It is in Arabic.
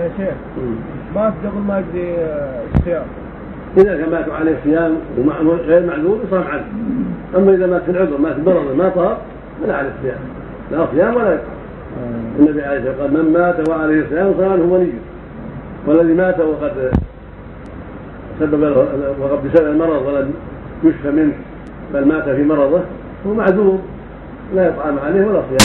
يا شيخ مات قبل ما يقضي آه، الصيام. إذا كان مات عليه صيام وغير معذور يصام عنه. أما إذا مات في العذر مات بمرض ما طهر فلا عليه صيام. لا صيام ولا يطعم آه. النبي عليه الصلاة والسلام قال من مات وعليه صيام صار عنه ولي. والذي مات وقد سبب وقد بسبب المرض ولم يشفى منه بل مات في مرضه هو معذور. لا يطعم عليه ولا صيام.